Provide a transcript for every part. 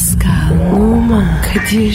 Pascal, Oman, Kadir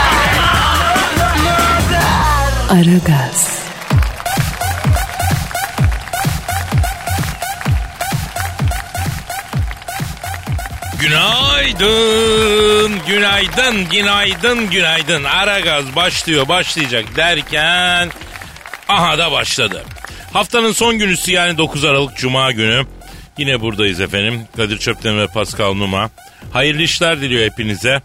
Aragaz, Günaydın, günaydın, günaydın, günaydın. Ara gaz başlıyor, başlayacak derken aha da başladı. Haftanın son günüsü yani 9 Aralık Cuma günü. Yine buradayız efendim. Kadir Çöpten ve Pascal Numa. Hayırlı işler diliyor hepinize.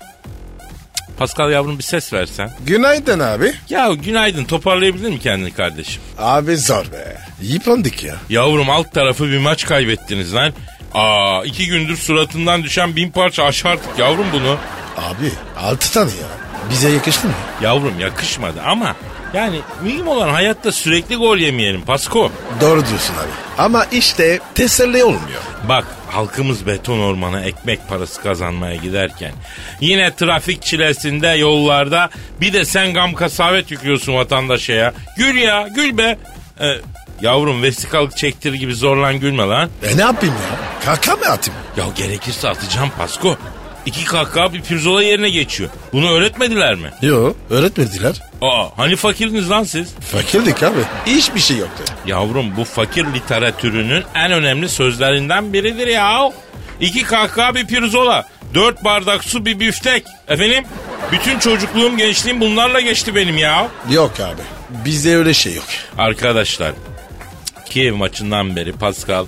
Pascal yavrum bir ses versen. Günaydın abi. Ya günaydın toparlayabilir mi kendini kardeşim? Abi zor be. Yıprandık ya. Yavrum alt tarafı bir maç kaybettiniz lan. Aa iki gündür suratından düşen bin parça aşardık yavrum bunu. Abi altı tane ya. Bize yakıştı mı? Yavrum yakışmadı ama yani mühim olan hayatta sürekli gol yemeyelim Pasko. Doğru diyorsun abi. Ama işte teselli olmuyor. Bak halkımız beton ormana ekmek parası kazanmaya giderken yine trafik çilesinde yollarda bir de sen gam kasavet yüklüyorsun vatandaşa ya. Gül ya gül be. Ee, yavrum vesikalık çektir gibi zorlan gülme lan. E ne yapayım ya? Kaka mı atayım? Ya gerekirse atacağım Pasko. İki kahkaha bir pirzola yerine geçiyor. Bunu öğretmediler mi? Yo öğretmediler. Aa hani fakirdiniz lan siz? Fakirdik abi. Hiçbir şey yoktu. Yavrum bu fakir literatürünün en önemli sözlerinden biridir ya. İki kahkaha bir pirzola. Dört bardak su bir büftek. Efendim bütün çocukluğum gençliğim bunlarla geçti benim ya. Yok abi. Bizde öyle şey yok. Arkadaşlar Kiev maçından beri Pascal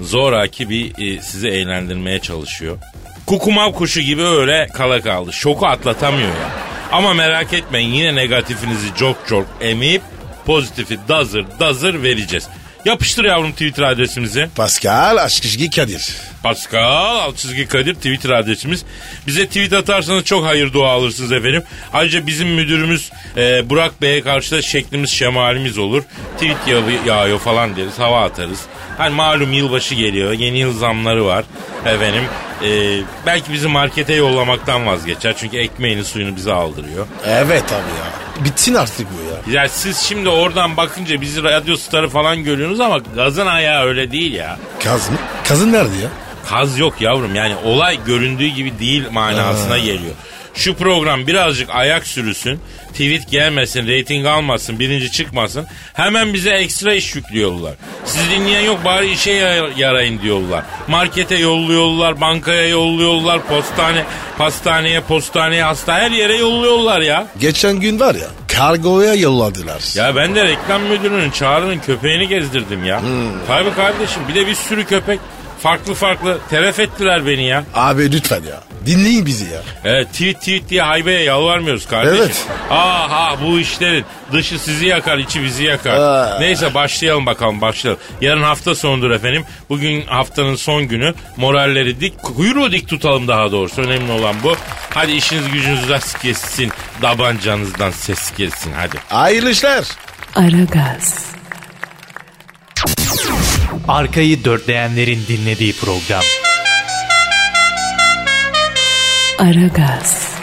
zoraki bir e, sizi eğlendirmeye çalışıyor. Kukumav kuşu gibi öyle kala kaldı. Şoku atlatamıyor ya. Ama merak etmeyin yine negatifinizi çok çok emip pozitifi dazır dazır vereceğiz. Yapıştır yavrum Twitter adresimizi. Pascal Aşkışgi Kadir. Pascal alt çizgi Kadir Twitter adresimiz. Bize tweet atarsanız çok hayır dua alırsınız efendim. Ayrıca bizim müdürümüz e, Burak Bey'e karşı da şeklimiz şemalimiz olur. Tweet yağıyor, yağıyor falan deriz hava atarız. Hani malum yılbaşı geliyor yeni yıl zamları var efendim. E, belki bizi markete yollamaktan vazgeçer çünkü ekmeğini suyunu bize aldırıyor. Evet abi ya. Bitsin artık bu ya. Ya siz şimdi oradan bakınca bizi radyo starı falan görüyorsunuz ama gazın ayağı öyle değil ya. Kaz mı? Kazın nerede ya? Kaz yok yavrum yani olay göründüğü gibi değil manasına geliyor. Şu program birazcık ayak sürüsün, tweet gelmesin, reyting almasın, birinci çıkmasın. Hemen bize ekstra iş yüklüyorlar. Siz dinleyen yok bari işe ya- yarayın diyorlar. Markete yolluyorlar, bankaya yolluyorlar, postane, pastaneye, postaneye, hasta her yere yolluyorlar ya. Geçen gün var ya kargoya yolladılar. Ya ben de reklam müdürünün Çağrı'nın köpeğini gezdirdim ya. Tabii kardeşim bir de bir sürü köpek farklı farklı teref ettiler beni ya. Abi lütfen ya. Dinleyin bizi ya. Evet tweet tweet diye haybeye yalvarmıyoruz kardeşim. Evet. Aha bu işlerin dışı sizi yakar içi bizi yakar. Aa. Neyse başlayalım bakalım başlayalım. Yarın hafta sonudur efendim. Bugün haftanın son günü. Moralleri dik kuyruğu dik tutalım daha doğrusu. Önemli olan bu. Hadi işiniz gücünüz rast kessin. Dabancanızdan ses gelsin hadi. Hayırlı işler. Aragaz, Arkayı dörtleyenlerin dinlediği program. Aragaz,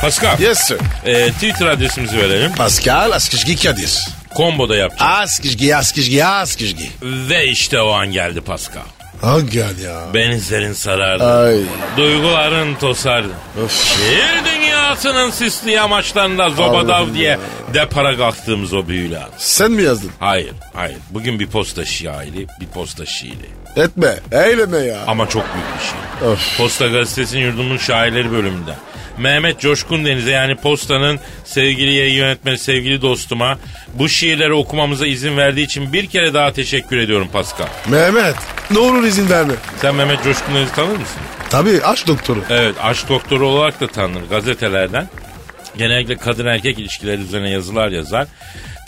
Pascal. Yes sir. e, Twitter adresimizi verelim. Pascal Askışgi Kadir. Komboda yapacağız. Askışgi Askışgi Askışgi. Ve işte o an geldi Pascal. Hangi ya? Benizlerin sarardı. Ay. Duyguların tosardı. Of. Şiir dünyasının sisli yamaçlarında zobadav diye depara kalktığımız o büyülü an. Sen mi yazdın? Hayır, hayır. Bugün bir posta şiiri, bir posta şiiri. Etme. Eyleme ya. Ama çok büyük bir şiir. Of. Posta Gazetesi'nin yurdumun şairleri bölümünden. Mehmet Coşkun Deniz'e yani Posta'nın sevgili yayın yönetmeni sevgili dostuma bu şiirleri okumamıza izin verdiği için bir kere daha teşekkür ediyorum Pascal. Mehmet ne olur izin verme. Sen Mehmet Coşkun Deniz'i tanır mısın? Tabii aç doktoru. Evet aşk doktoru olarak da tanınır gazetelerden. Genellikle kadın erkek ilişkileri üzerine yazılar yazar.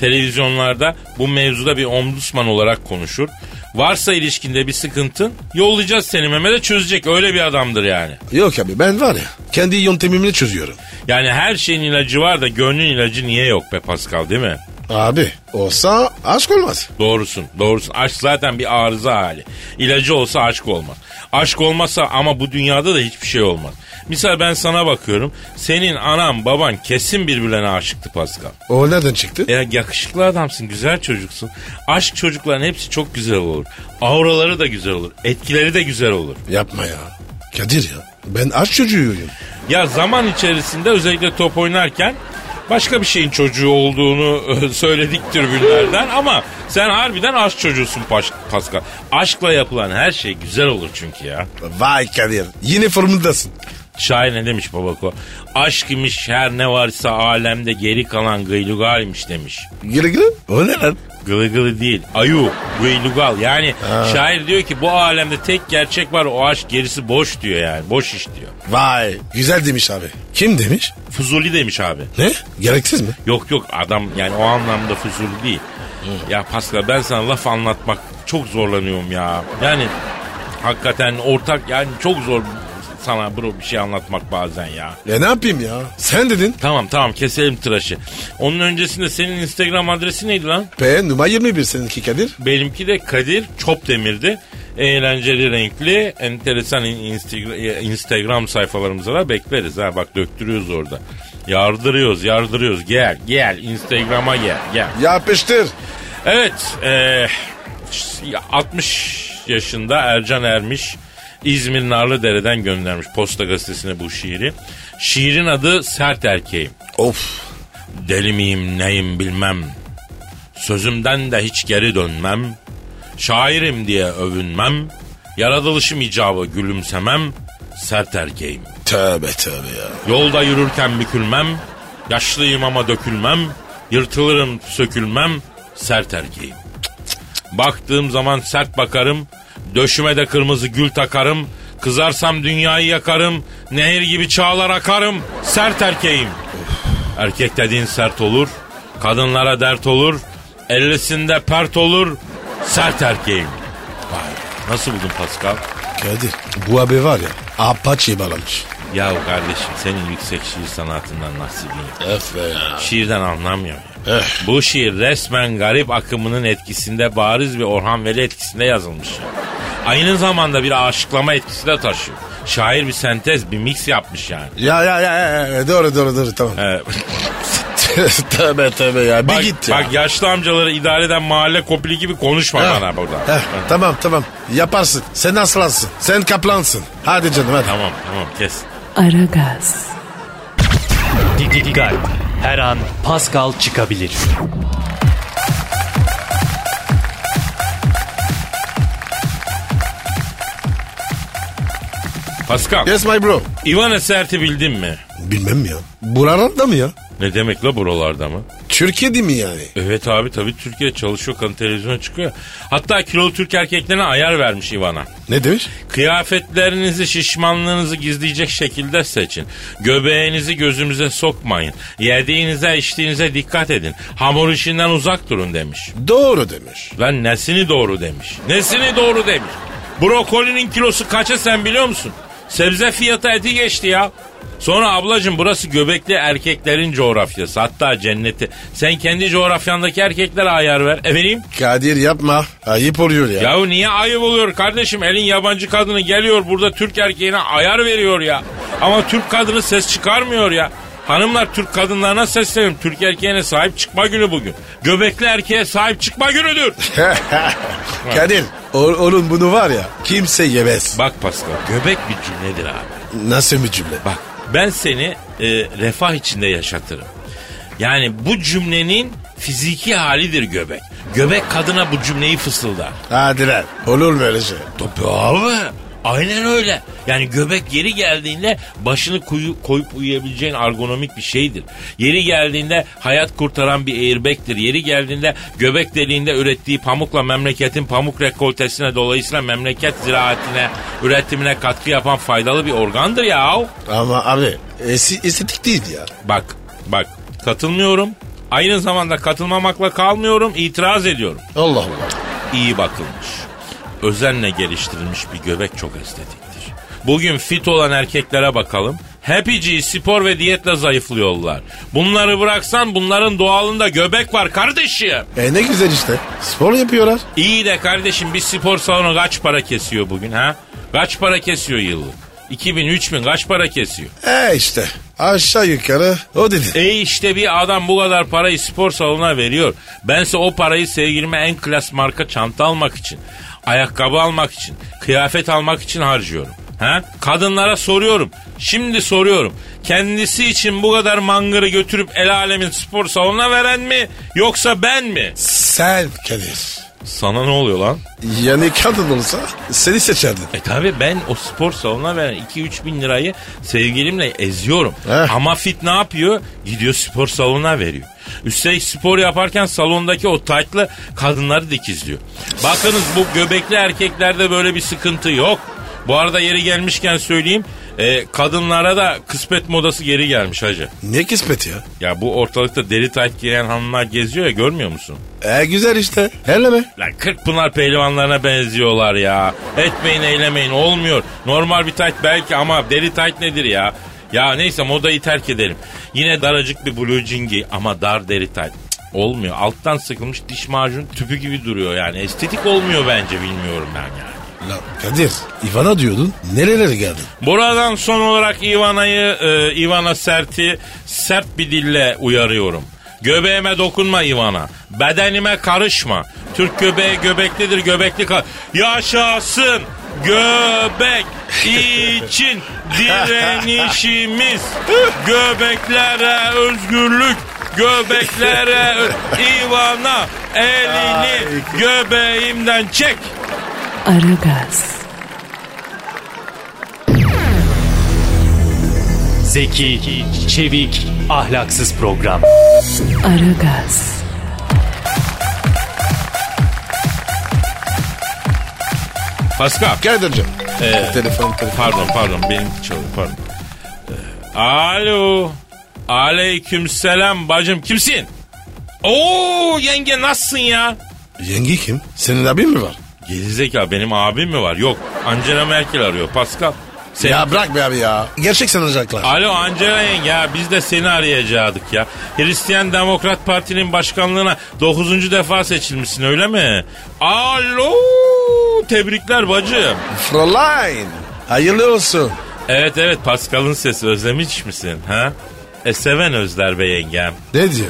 Televizyonlarda bu mevzuda bir ombudsman olarak konuşur. Varsa ilişkinde bir sıkıntın yollayacağız seni Mehmet'e çözecek. Öyle bir adamdır yani. Yok abi ben var ya kendi yöntemimle çözüyorum. Yani her şeyin ilacı var da gönlün ilacı niye yok be Pascal değil mi? Abi olsa aşk olmaz. Doğrusun, doğrusun. Aşk zaten bir arıza hali. İlacı olsa aşk olmaz. Aşk olmasa ama bu dünyada da hiçbir şey olmaz. Misal ben sana bakıyorum. Senin anan baban kesin birbirlerine aşıktı Pascal. O nereden çıktı? Ya yakışıklı adamsın, güzel çocuksun. Aşk çocukların hepsi çok güzel olur. Auraları da güzel olur. Etkileri de güzel olur. Yapma ya. Kadir ya ben aşk çocuğuyum. Ya zaman içerisinde özellikle top oynarken başka bir şeyin çocuğu olduğunu söyledik tribünlerden ama sen harbiden aşk çocuğusun Pas- Pascal. Aşkla yapılan her şey güzel olur çünkü ya. Vay Kadir yine formundasın. Şair ne demiş babako? Aşk imiş her ne varsa alemde geri kalan gıylugalmiş demiş. Gire gire o ne lan? Gılı gılı değil. Ayu, gıylugal. Yani şair diyor ki bu alemde tek gerçek var o aşk gerisi boş diyor yani. Boş iş diyor. Vay güzel demiş abi. Kim demiş? Fuzuli demiş abi. Ne? Gereksiz mi? Yok yok adam yani o anlamda fuzuli değil. Ya Pascal ben sana laf anlatmak çok zorlanıyorum ya. Yani hakikaten ortak yani çok zor sana bro bir şey anlatmak bazen ya. Ya ne yapayım ya? Sen dedin. Tamam tamam keselim tıraşı. Onun öncesinde senin Instagram adresi neydi lan? P numara 21 seninki Kadir. Benimki de Kadir Çopdemir'di. Eğlenceli, renkli, enteresan Instagram, Instagram sayfalarımıza da bekleriz. Ha bak döktürüyoruz orada. Yardırıyoruz, yardırıyoruz. Gel, gel. Instagram'a gel, gel. Yapıştır. Evet, e, 60 yaşında Ercan Ermiş İzmir Narlıdere'den göndermiş Posta Gazetesi'ne bu şiiri. Şiirin adı Sert Erkeğim. Of. Deli miyim neyim bilmem. Sözümden de hiç geri dönmem. Şairim diye övünmem. Yaratılışım icabı gülümsemem. Sert erkeğim. Tövbe tövbe ya. Yolda yürürken bükülmem. Yaşlıyım ama dökülmem. Yırtılırım sökülmem. Sert erkeğim. Baktığım zaman sert bakarım. Döşüme de kırmızı gül takarım. Kızarsam dünyayı yakarım. Nehir gibi çağlar akarım. Sert erkeğim. Erkek dediğin sert olur. Kadınlara dert olur. Ellisinde pert olur. Sert erkeğim. Vay. Nasıl buldun Pascal? Kadir bu abi var ya apaçi bağlamış. Ya kardeşim senin yüksek şiir sanatından nasibin. Efe ya. Şiirden anlamıyorum. ya. Eh. Bu şiir resmen garip akımının etkisinde bariz bir Orhan Veli etkisinde yazılmış. ya. Aynı zamanda bir aşıklama etkisi de taşıyor. Şair bir sentez, bir mix yapmış yani. Ya ya ya, ya, doğru doğru doğru tamam. Ee, tövbe tövbe ya bir bak, git ya. bak yaşlı amcaları idare eden mahalle kopili gibi konuşma Heh. bana burada. Heh, tamam tamam yaparsın. Sen aslansın. Sen kaplansın. Hadi canım hadi. Tamam tamam kes. Aragaz, Dikkat. Her an Pascal çıkabilir. Pascal, Yes my bro. Ivan Esert'i bildin mi? Bilmem ya. Buralarda mı ya? Ne demek la buralarda mı? Türkiye değil mi yani? Evet abi tabii Türkiye çalışıyor kanı televizyona çıkıyor. Hatta kilolu Türk erkeklerine ayar vermiş Ivan'a. Ne demiş? Kıyafetlerinizi şişmanlığınızı gizleyecek şekilde seçin. Göbeğinizi gözümüze sokmayın. Yediğinize içtiğinize dikkat edin. Hamur işinden uzak durun demiş. Doğru demiş. Lan nesini doğru demiş. Nesini doğru demiş. Brokolinin kilosu kaça sen biliyor musun? Sebze fiyatı eti geçti ya. Sonra ablacığım burası göbekli erkeklerin coğrafyası. Hatta cenneti. Sen kendi coğrafyandaki erkeklere ayar ver. Efendim? Kadir yapma. Ayıp oluyor ya. Yahu niye ayıp oluyor kardeşim? Elin yabancı kadını geliyor burada Türk erkeğine ayar veriyor ya. Ama Türk kadını ses çıkarmıyor ya. Hanımlar Türk kadınlarına sesleniyorum. Türk erkeğine sahip çıkma günü bugün. Göbekli erkeğe sahip çıkma günüdür. Kadir o- oğlum bunu var ya kimse yemez. Bak Pascal göbek bir cümledir abi. Nasıl bir cümle? Bak ben seni e, refah içinde yaşatırım. Yani bu cümlenin fiziki halidir göbek. Göbek kadına bu cümleyi fısıldar. Hadi lan. Olur mu öyle şey? Tabii abi. Aynen öyle. Yani göbek yeri geldiğinde başını koyu, koyup uyuyabileceğin ergonomik bir şeydir. Yeri geldiğinde hayat kurtaran bir airbag'tir. Yeri geldiğinde göbek deliğinde ürettiği pamukla memleketin pamuk rekoltesine dolayısıyla memleket ziraatine, üretimine katkı yapan faydalı bir organdır ya. Ama abi esi- estetik değil ya. Bak, bak katılmıyorum. Aynı zamanda katılmamakla kalmıyorum, itiraz ediyorum. Allah Allah. İyi bakılmış. Özenle geliştirilmiş bir göbek çok estetiktir. Bugün fit olan erkeklere bakalım. Hepiciyi spor ve diyetle zayıflıyorlar. Bunları bıraksan bunların doğalında göbek var kardeşim. E ne güzel işte. Spor yapıyorlar. İyi de kardeşim bir spor salonu kaç para kesiyor bugün ha? Kaç para kesiyor yıllık? 2000 3000 kaç para kesiyor? E işte aşağı yukarı o dedi. E işte bir adam bu kadar parayı spor salonuna veriyor. Bense o parayı sevgilime en klas marka çanta almak için, ayakkabı almak için, kıyafet almak için harcıyorum. Ha? Kadınlara soruyorum. Şimdi soruyorum. Kendisi için bu kadar mangırı götürüp el alemin spor salonuna veren mi yoksa ben mi? Sen Kadir. Sana ne oluyor lan? Yani kadın olsa seni seçerdin. E tabi ben o spor salonuna veren 2-3 bin lirayı sevgilimle eziyorum. Heh. Ama fit ne yapıyor? Gidiyor spor salonuna veriyor. Üstelik spor yaparken salondaki o taytlı kadınları dikizliyor. Bakınız bu göbekli erkeklerde böyle bir sıkıntı yok. Bu arada yeri gelmişken söyleyeyim. E, kadınlara da kısmet modası geri gelmiş hacı. Ne kısmet ya? Ya bu ortalıkta deri tayt giyen hanımlar geziyor ya görmüyor musun? E güzel işte. Elleme. Lan Kırkpınar pehlivanlarına benziyorlar ya. Etmeyin eylemeyin olmuyor. Normal bir tayt belki ama deri tayt nedir ya? Ya neyse modayı terk edelim. Yine daracık bir blue jean giy ama dar deri tayt. Olmuyor. Alttan sıkılmış diş macun tüpü gibi duruyor yani. Estetik olmuyor bence bilmiyorum ben yani. Lan Kadir Ivana diyordun. Nerelere geldin? Buradan son olarak Ivana'yı, e, Ivana Sert'i sert bir dille uyarıyorum. Göbeğime dokunma Ivana. Bedenime karışma. Türk göbeği göbeklidir göbekli kal. Yaşasın göbek için direnişimiz. Göbeklere özgürlük. Göbeklere Ivana elini göbeğimden çek. Aragaz, Zeki, çevik, ahlaksız program. Aragaz, Pascal. Kadir'cim. Ee, telefon telefon. Pardon pardon benim çalıyor pardon. Ee, Alo. Aleyküm selam bacım kimsin? Oo yenge nasılsın ya? Yenge kim? Senin abin mi var? Gerizekalı benim abim mi var? Yok Angela Merkel arıyor Pascal. Sen... Ya bırak be abi ya. Gerçek sanacaklar. Alo Angela yenge ya biz de seni arayacaktık ya. Hristiyan Demokrat Parti'nin başkanlığına 9. defa seçilmişsin öyle mi? Alo tebrikler bacım. Fräulein. Hayırlı olsun. Evet evet Pascal'ın sesi özlemiş misin ha? E seven özler be yengem. Ne diyor?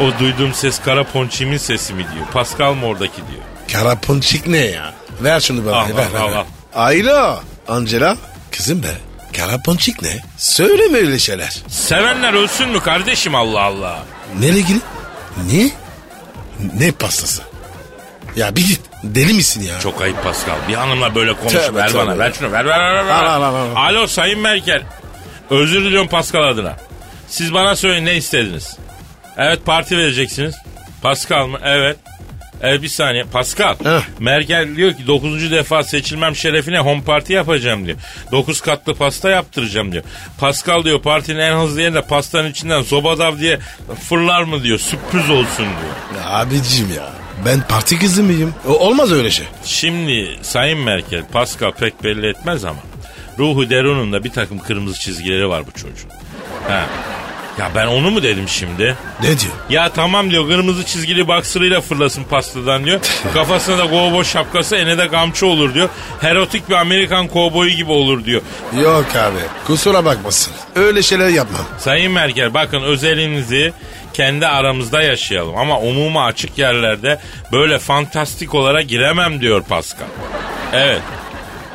O duyduğum ses kara ponçimin sesi mi diyor. Pascal mı oradaki diyor. Kara ponçik ne ya? Ver şunu bana. Al, ver, ver, al, ver. al. Alo. Angela. Kızım be. Kara ponçik ne? Söyleme öyle şeyler. Sevenler ölsün mü kardeşim Allah Allah. Nereye ilgili? Ne? Ne pastası? Ya bir git. Deli misin ya? Çok ayıp Pascal. Bir hanımla böyle konuş. Tövbe, ver tövbe. bana ver şunu ver ver ver. ver. Al, al, al, al. Alo Sayın Merkel. Özür diliyorum Pascal adına. Siz bana söyleyin ne istediniz? Evet parti vereceksiniz. Pascal mı? Evet. Evet bir saniye. Pascal. Heh. Merkel diyor ki 9. defa seçilmem şerefine home party yapacağım diyor. 9 katlı pasta yaptıracağım diyor. Pascal diyor partinin en hızlı yerinde pastanın içinden zobadav diye fırlar mı diyor. Sürpriz olsun diyor. Ya abicim ya. Ben parti kızı mıyım? O- olmaz öyle şey. Şimdi Sayın Merkel Pascal pek belli etmez ama ruhu derununda bir takım kırmızı çizgileri var bu çocuğun. Ha. Ya ben onu mu dedim şimdi? Ne diyor? Ya tamam diyor kırmızı çizgili baksırıyla fırlasın pastadan diyor. Kafasına da kovboy şapkası ene de gamçı olur diyor. Erotik bir Amerikan kovboyu gibi olur diyor. Yok abi. Kusura bakmasın. Öyle şeyler yapmam. Sayın Merkel bakın özelinizi kendi aramızda yaşayalım. Ama umuma açık yerlerde böyle fantastik olarak giremem diyor Pascal. Evet.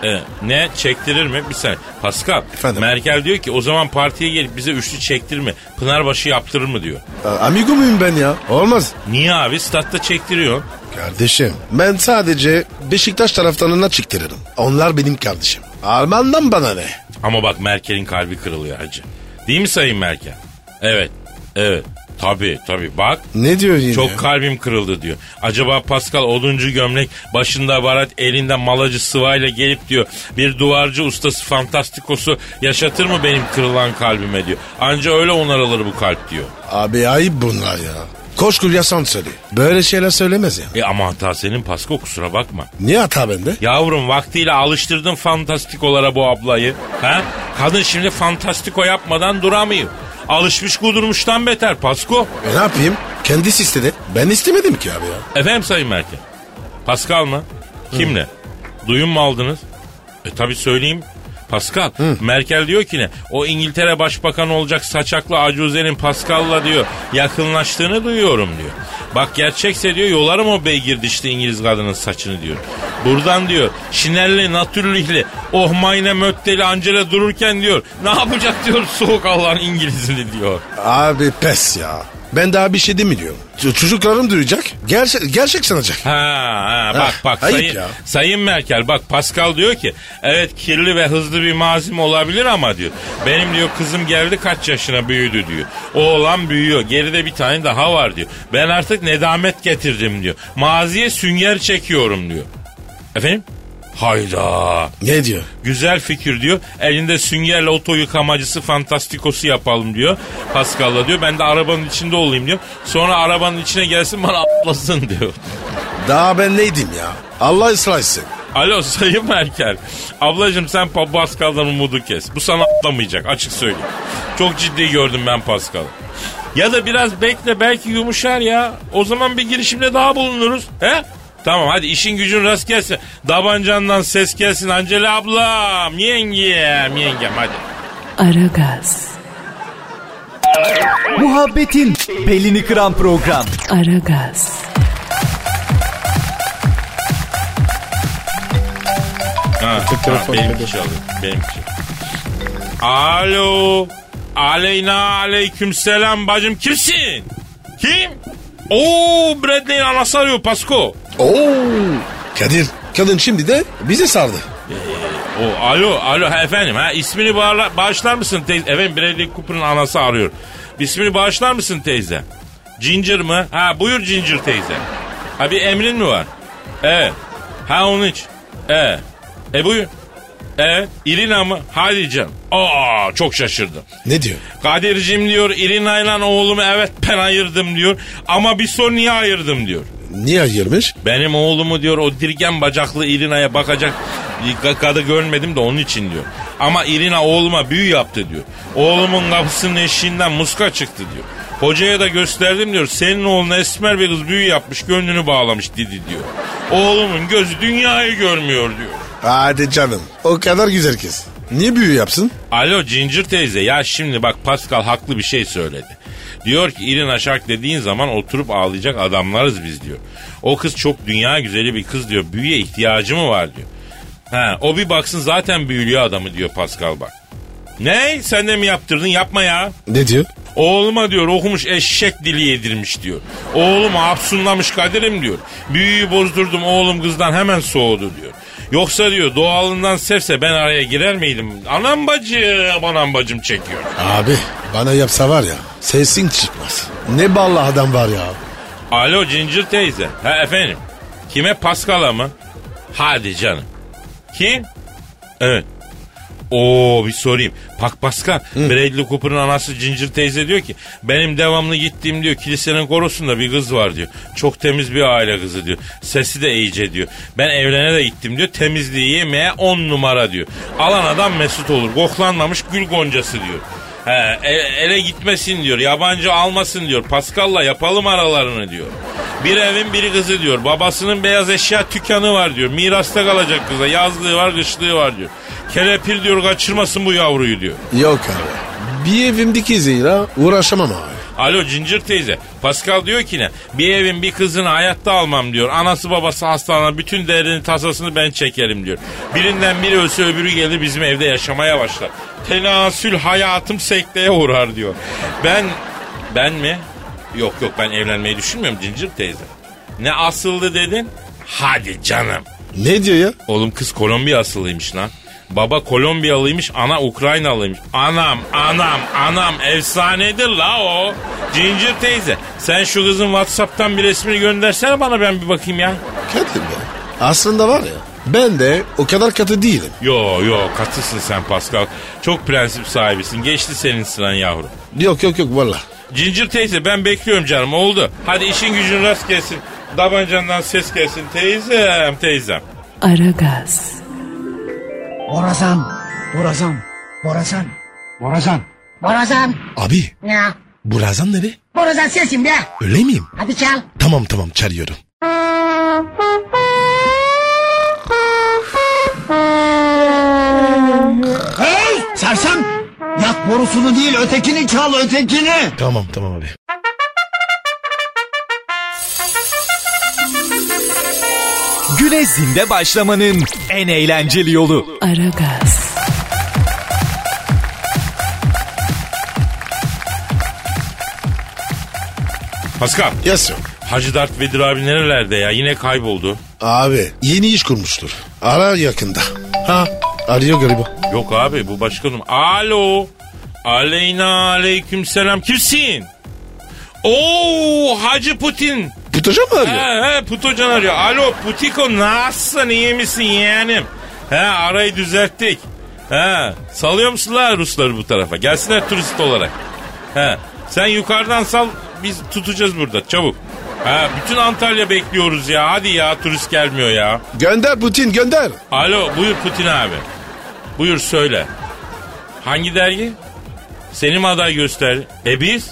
Evet. Ne çektirir mi? Bir saniye. Pascal. Efendim? Merkel diyor ki o zaman partiye gelip bize üçlü çektirme. Pınarbaşı yaptırır mı diyor. A- Amigo muyum ben ya? Olmaz. Niye abi? Statta çektiriyor. Kardeşim ben sadece Beşiktaş taraftarına çektiririm. Onlar benim kardeşim. Almandan bana ne? Ama bak Merkel'in kalbi kırılıyor hacı. Değil mi Sayın Merkel? Evet. Evet. Tabii tabii bak. Ne diyor yine? Çok kalbim kırıldı diyor. Acaba Pascal oduncu gömlek başında varat elinde malacı sıvayla gelip diyor bir duvarcı ustası fantastikosu yaşatır mı benim kırılan kalbime diyor. Anca öyle onarılır bu kalp diyor. Abi ayıp bunlar ya. Koşkul yasan söylüyor. Böyle şeyler söylemez ya. E ama hata senin Pasko kusura bakma. Niye hata bende? Yavrum vaktiyle alıştırdın fantastikolara bu ablayı. Ha? Kadın şimdi fantastiko yapmadan duramıyor. Alışmış kudurmuştan beter Pasko. E ne yapayım? Kendisi istedi. Ben istemedim ki abi ya. Efendim Sayın Merkel. Pascal mı? Kimle? Duyum mu aldınız? E tabi söyleyeyim. Pascal. Merkel diyor ki ne? O İngiltere Başbakanı olacak saçaklı acuzenin Pascal'la diyor yakınlaştığını duyuyorum diyor. Bak gerçekse diyor yolarım o beygir dişli İngiliz kadının saçını diyor. Buradan diyor şinerli natürlihli oh mayne mötteli Angela dururken diyor ne yapacak diyor soğuk Allah'ın İngilizini diyor. Abi pes ya. Ben daha bir şey demiyorum. Çocuklarım duyacak. Gerçek, gerçek sanacak. Ha, ha bak Ah, bak sayın, ya. sayın Merkel bak Pascal diyor ki evet kirli ve hızlı bir mazim olabilir ama diyor benim diyor kızım geldi kaç yaşına büyüdü diyor. Oğlan büyüyor geride bir tane daha var diyor. Ben artık nedamet getirdim diyor. Maziye sünger çekiyorum diyor. Efendim? Hayda. Ne diyor? Güzel fikir diyor. Elinde süngerle oto yıkamacısı fantastikosu yapalım diyor. Pascal'la diyor. Ben de arabanın içinde olayım diyor. Sonra arabanın içine gelsin bana atlasın diyor. Daha ben neydim ya? Allah ıslah etsin. Alo Sayın Merkel. Ablacığım sen Pa- Pascal'dan umudu kes. Bu sana atlamayacak açık söyleyeyim. Çok ciddi gördüm ben Pascal'ı. Ya da biraz bekle belki yumuşar ya. O zaman bir girişimde daha bulunuruz. He? Tamam hadi işin gücün rast gelsin. Dabancandan ses gelsin Angela ablam. Yengem yengem hadi. Aragaz, Muhabbetin belini kıran program. Aragaz, Ha, ha, benimki çalıyor. Benimki. Alo. Aleyna aleyküm selam bacım kimsin? Kim? Oo Bradley'in anası arıyor Pasko. Oo. Kadir. Kadın şimdi de bize sardı. O alo alo efendim ha ismini bağla, bağışlar mısın teyze? Efendim Bradley Cooper'ın anası arıyor. İsmini bağışlar mısın teyze? Ginger mı? Ha buyur Ginger teyze. Ha bir emrin mi var? Evet. Ha onun için. Evet. E buyur. Evet. Irina mı? Hadi canım. Aa çok şaşırdım. Ne diyor? Kadir'cim diyor İrina ile oğlumu evet ben ayırdım diyor. Ama bir sor niye ayırdım diyor. Niye ayırmış? Benim oğlumu diyor o dirgen bacaklı İrina'ya bakacak kadı görmedim de onun için diyor. Ama İrina oğluma büyü yaptı diyor. Oğlumun kapısının eşiğinden muska çıktı diyor. Hocaya da gösterdim diyor. Senin oğlun esmer bir kız büyü yapmış gönlünü bağlamış dedi diyor. Oğlumun gözü dünyayı görmüyor diyor. Hadi canım. O kadar güzel kız. Niye büyü yapsın? Alo Ginger teyze ya şimdi bak Pascal haklı bir şey söyledi. Diyor ki Irina Şark dediğin zaman oturup ağlayacak adamlarız biz diyor. O kız çok dünya güzeli bir kız diyor. Büyüye ihtiyacı mı var diyor. Ha, o bir baksın zaten büyülüyor adamı diyor Pascal bak. Ne? Sen de mi yaptırdın? Yapma ya. Ne diyor? Oğluma diyor okumuş eşek dili yedirmiş diyor. Oğlum hapsunlamış kaderim diyor. Büyüyü bozdurdum oğlum kızdan hemen soğudu diyor. Yoksa diyor doğalından sevse ben araya girer miydim? Anam bacım anam bacım çekiyor. Abi bana yapsa var ya sesin çıkmaz. Ne ballı adam var ya. Alo Ginger teyze. Ha efendim. Kime Pascal'a mı? Hadi canım. Kim? Evet. Oo bir sorayım. Pak Pascal, Bradley Cooper'ın anası Ginger teyze diyor ki benim devamlı gittiğim diyor kilisenin korosunda bir kız var diyor. Çok temiz bir aile kızı diyor. Sesi de iyice diyor. Ben evlene de gittim diyor. Temizliği yemeğe on numara diyor. Alan adam mesut olur. Koklanmamış gül goncası diyor. He, ele gitmesin diyor. Yabancı almasın diyor. Pascal'la yapalım aralarını diyor. Bir evin biri kızı diyor. Babasının beyaz eşya dükkanı var diyor. Mirasta kalacak kıza. Yazlığı var, kışlığı var diyor. Kelepir diyor kaçırmasın bu yavruyu diyor. Yok abi. Bir evimdeki kızıyla uğraşamam abi. Alo Ginger teyze. Pascal diyor ki ne? Bir evin bir kızını hayatta almam diyor. Anası babası hastane bütün derdini tasasını ben çekerim diyor. Birinden biri ölse öbürü gelir bizim evde yaşamaya başlar. Tenasül hayatım sekteye uğrar diyor. Ben, ben mi? Yok yok ben evlenmeyi düşünmüyorum Ginger teyze. Ne asıldı dedin? Hadi canım. Ne diyor ya? Oğlum kız Kolombiya asıllıymış lan. Baba Kolombiyalıymış, ana Ukraynalıymış. Anam, anam, anam efsanedir la o. Ginger teyze, sen şu kızın Whatsapp'tan bir resmini göndersene bana ben bir bakayım ya. Kadir be. Aslında var ya ben de o kadar katı değilim. Yo yo katısın sen Pascal. Çok prensip sahibisin. Geçti senin sıran yavrum. Yok yok yok valla. Cincir teyze ben bekliyorum canım oldu. Hadi işin gücün rast gelsin. Davancandan ses gelsin teyzem teyzem. Aragaz, Borazan. Borazan. Borazan. Borazan. Borazan. Abi Ya. Burazan nere? Borazan sensin be. Öyle miyim? Hadi çal. Tamam tamam çağırıyorum. Hey sersem. Yak borusunu değil ötekini çal ötekini. Tamam tamam abi. Güne zinde başlamanın en eğlenceli yolu. Aragaz, Pascal. Yes yok. Hacı Dert Vedir abi nerelerde ya? Yine kayboldu. Abi yeni iş kurmuştur. Ara yakında. Ha arıyor galiba. Yok abi bu başkanım. Alo. Aleyna aleyküm selam. Kimsin? Oo Hacı Putin. Putaja mı arıyor? He he Putocan arıyor. Alo Putiko nasılsın iyi misin yeğenim? He arayı düzelttik. He salıyor musun la Rusları bu tarafa? Gelsinler turist olarak. He sen yukarıdan sal biz tutacağız burada çabuk. Ha bütün Antalya bekliyoruz ya. Hadi ya turist gelmiyor ya. Gönder Putin gönder. Alo buyur Putin abi. Buyur söyle. Hangi dergi? Seni mi aday göster? E biz?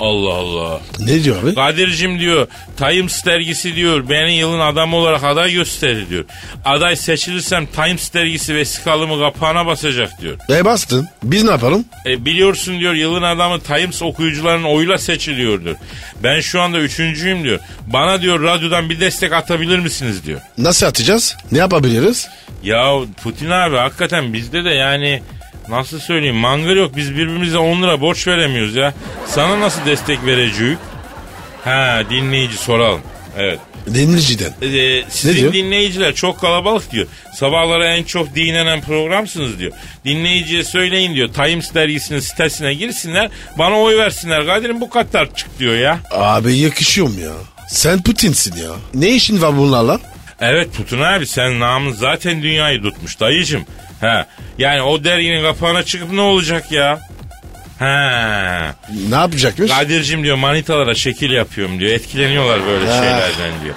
Allah Allah. Ne diyor abi? Kadir'cim diyor Times dergisi diyor beni yılın adamı olarak aday gösterir diyor. Aday seçilirsem Times dergisi vesikalımı kapağına basacak diyor. E bastın. Biz ne yapalım? E, biliyorsun diyor yılın adamı Times okuyucularının oyuyla seçiliyordur. Ben şu anda üçüncüyüm diyor. Bana diyor radyodan bir destek atabilir misiniz diyor. Nasıl atacağız? Ne yapabiliriz? Ya Putin abi hakikaten bizde de yani nasıl söyleyeyim mangır yok biz birbirimize 10 lira borç veremiyoruz ya. Sana nasıl destek vereceğiz? Ha dinleyici soralım. Evet. Denizci'den. Ee, sizin dinleyiciler çok kalabalık diyor. Sabahları en çok dinlenen programsınız diyor. Dinleyiciye söyleyin diyor. Times dergisinin sitesine girsinler. Bana oy versinler. Kadir'im bu kadar çık diyor ya. Abi yakışıyorum ya. Sen Putin'sin ya. Ne işin var bunlarla? Evet Putin abi sen namın zaten dünyayı tutmuş dayıcım. Ha. Yani o derginin kapağına çıkıp ne olacak ya? Ha. Ne yapacakmış? Kadir'cim diyor manitalara şekil yapıyorum diyor. Etkileniyorlar böyle Ha. şeylerden diyor.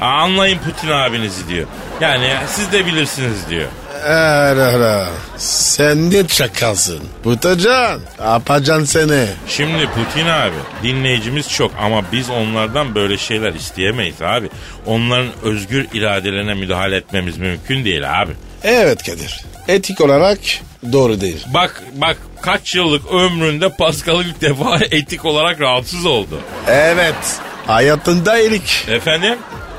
Anlayın Putin abinizi diyor. Yani siz de bilirsiniz diyor. Ara ara. Sen ne çakalsın? Putacan. Yapacaksın seni. Şimdi Putin abi dinleyicimiz çok ama biz onlardan böyle şeyler isteyemeyiz abi. Onların özgür iradelerine müdahale etmemiz mümkün değil abi. Evet Kadir. Etik olarak doğru değil. Bak bak kaç yıllık ömründe Pascal ilk defa etik olarak rahatsız oldu. Evet. Hayatında iyilik. Efendim?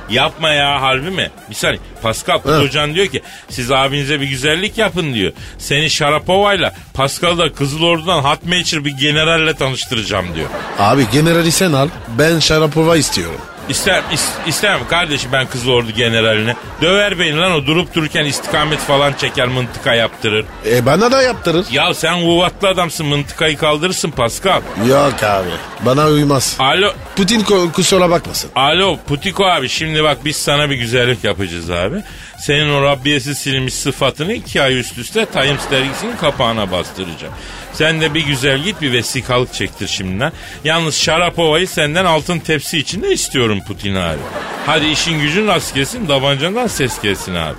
Yapma ya harbi mi? Bir saniye. Pascal Hocan diyor ki siz abinize bir güzellik yapın diyor. Seni Şarapova'yla Pascal da Kızıl Ordu'dan Hatmaker bir generalle tanıştıracağım diyor. Abi generali sen al. Ben Şarapova istiyorum. İstem, is- istemem kardeşim ben Kızıl Ordu generaline. Döver beni lan o durup dururken istikamet falan çeker mıntıka yaptırır. E bana da yaptırır. Ya sen vuvatlı adamsın mıntıkayı kaldırırsın Pascal. Yok abi. Bana uymaz. Alo Putin kusura bakmasın. Alo Putiko abi şimdi bak biz sana bir güzellik yapacağız abi. Senin o Rabbiyesi silinmiş sıfatını iki ay üst üste Times dergisinin kapağına bastıracağım. Sen de bir güzel git bir vesikalık çektir şimdiden. Yalnız Şarapova'yı senden altın tepsi içinde istiyorum Putin abi. Hadi işin gücün rast gelsin tabancandan ses gelsin abi.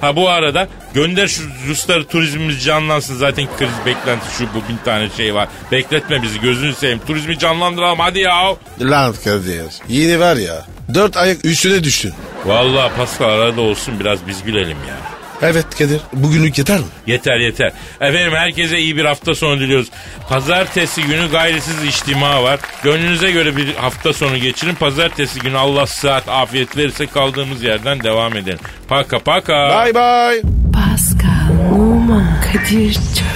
Ha bu arada gönder şu Rusları turizmimiz canlansın. Zaten kriz beklenti şu bu bin tane şey var. Bekletme bizi gözünü seveyim. Turizmi canlandıralım hadi ya. Lan Kadir. Yine var ya. Dört ayak üstüne düştün. Vallahi Pascal arada olsun biraz biz gülelim ya. Evet Kadir. Bugünlük yeter mi? Yeter yeter. Efendim herkese iyi bir hafta sonu diliyoruz. Pazartesi günü gayrisiz içtima var. Gönlünüze göre bir hafta sonu geçirin. Pazartesi günü Allah sıhhat afiyet verirse kaldığımız yerden devam edelim. Paka paka. Bye bye. Pascal, Oman, Kadir çok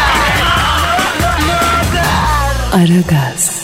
Aragaz.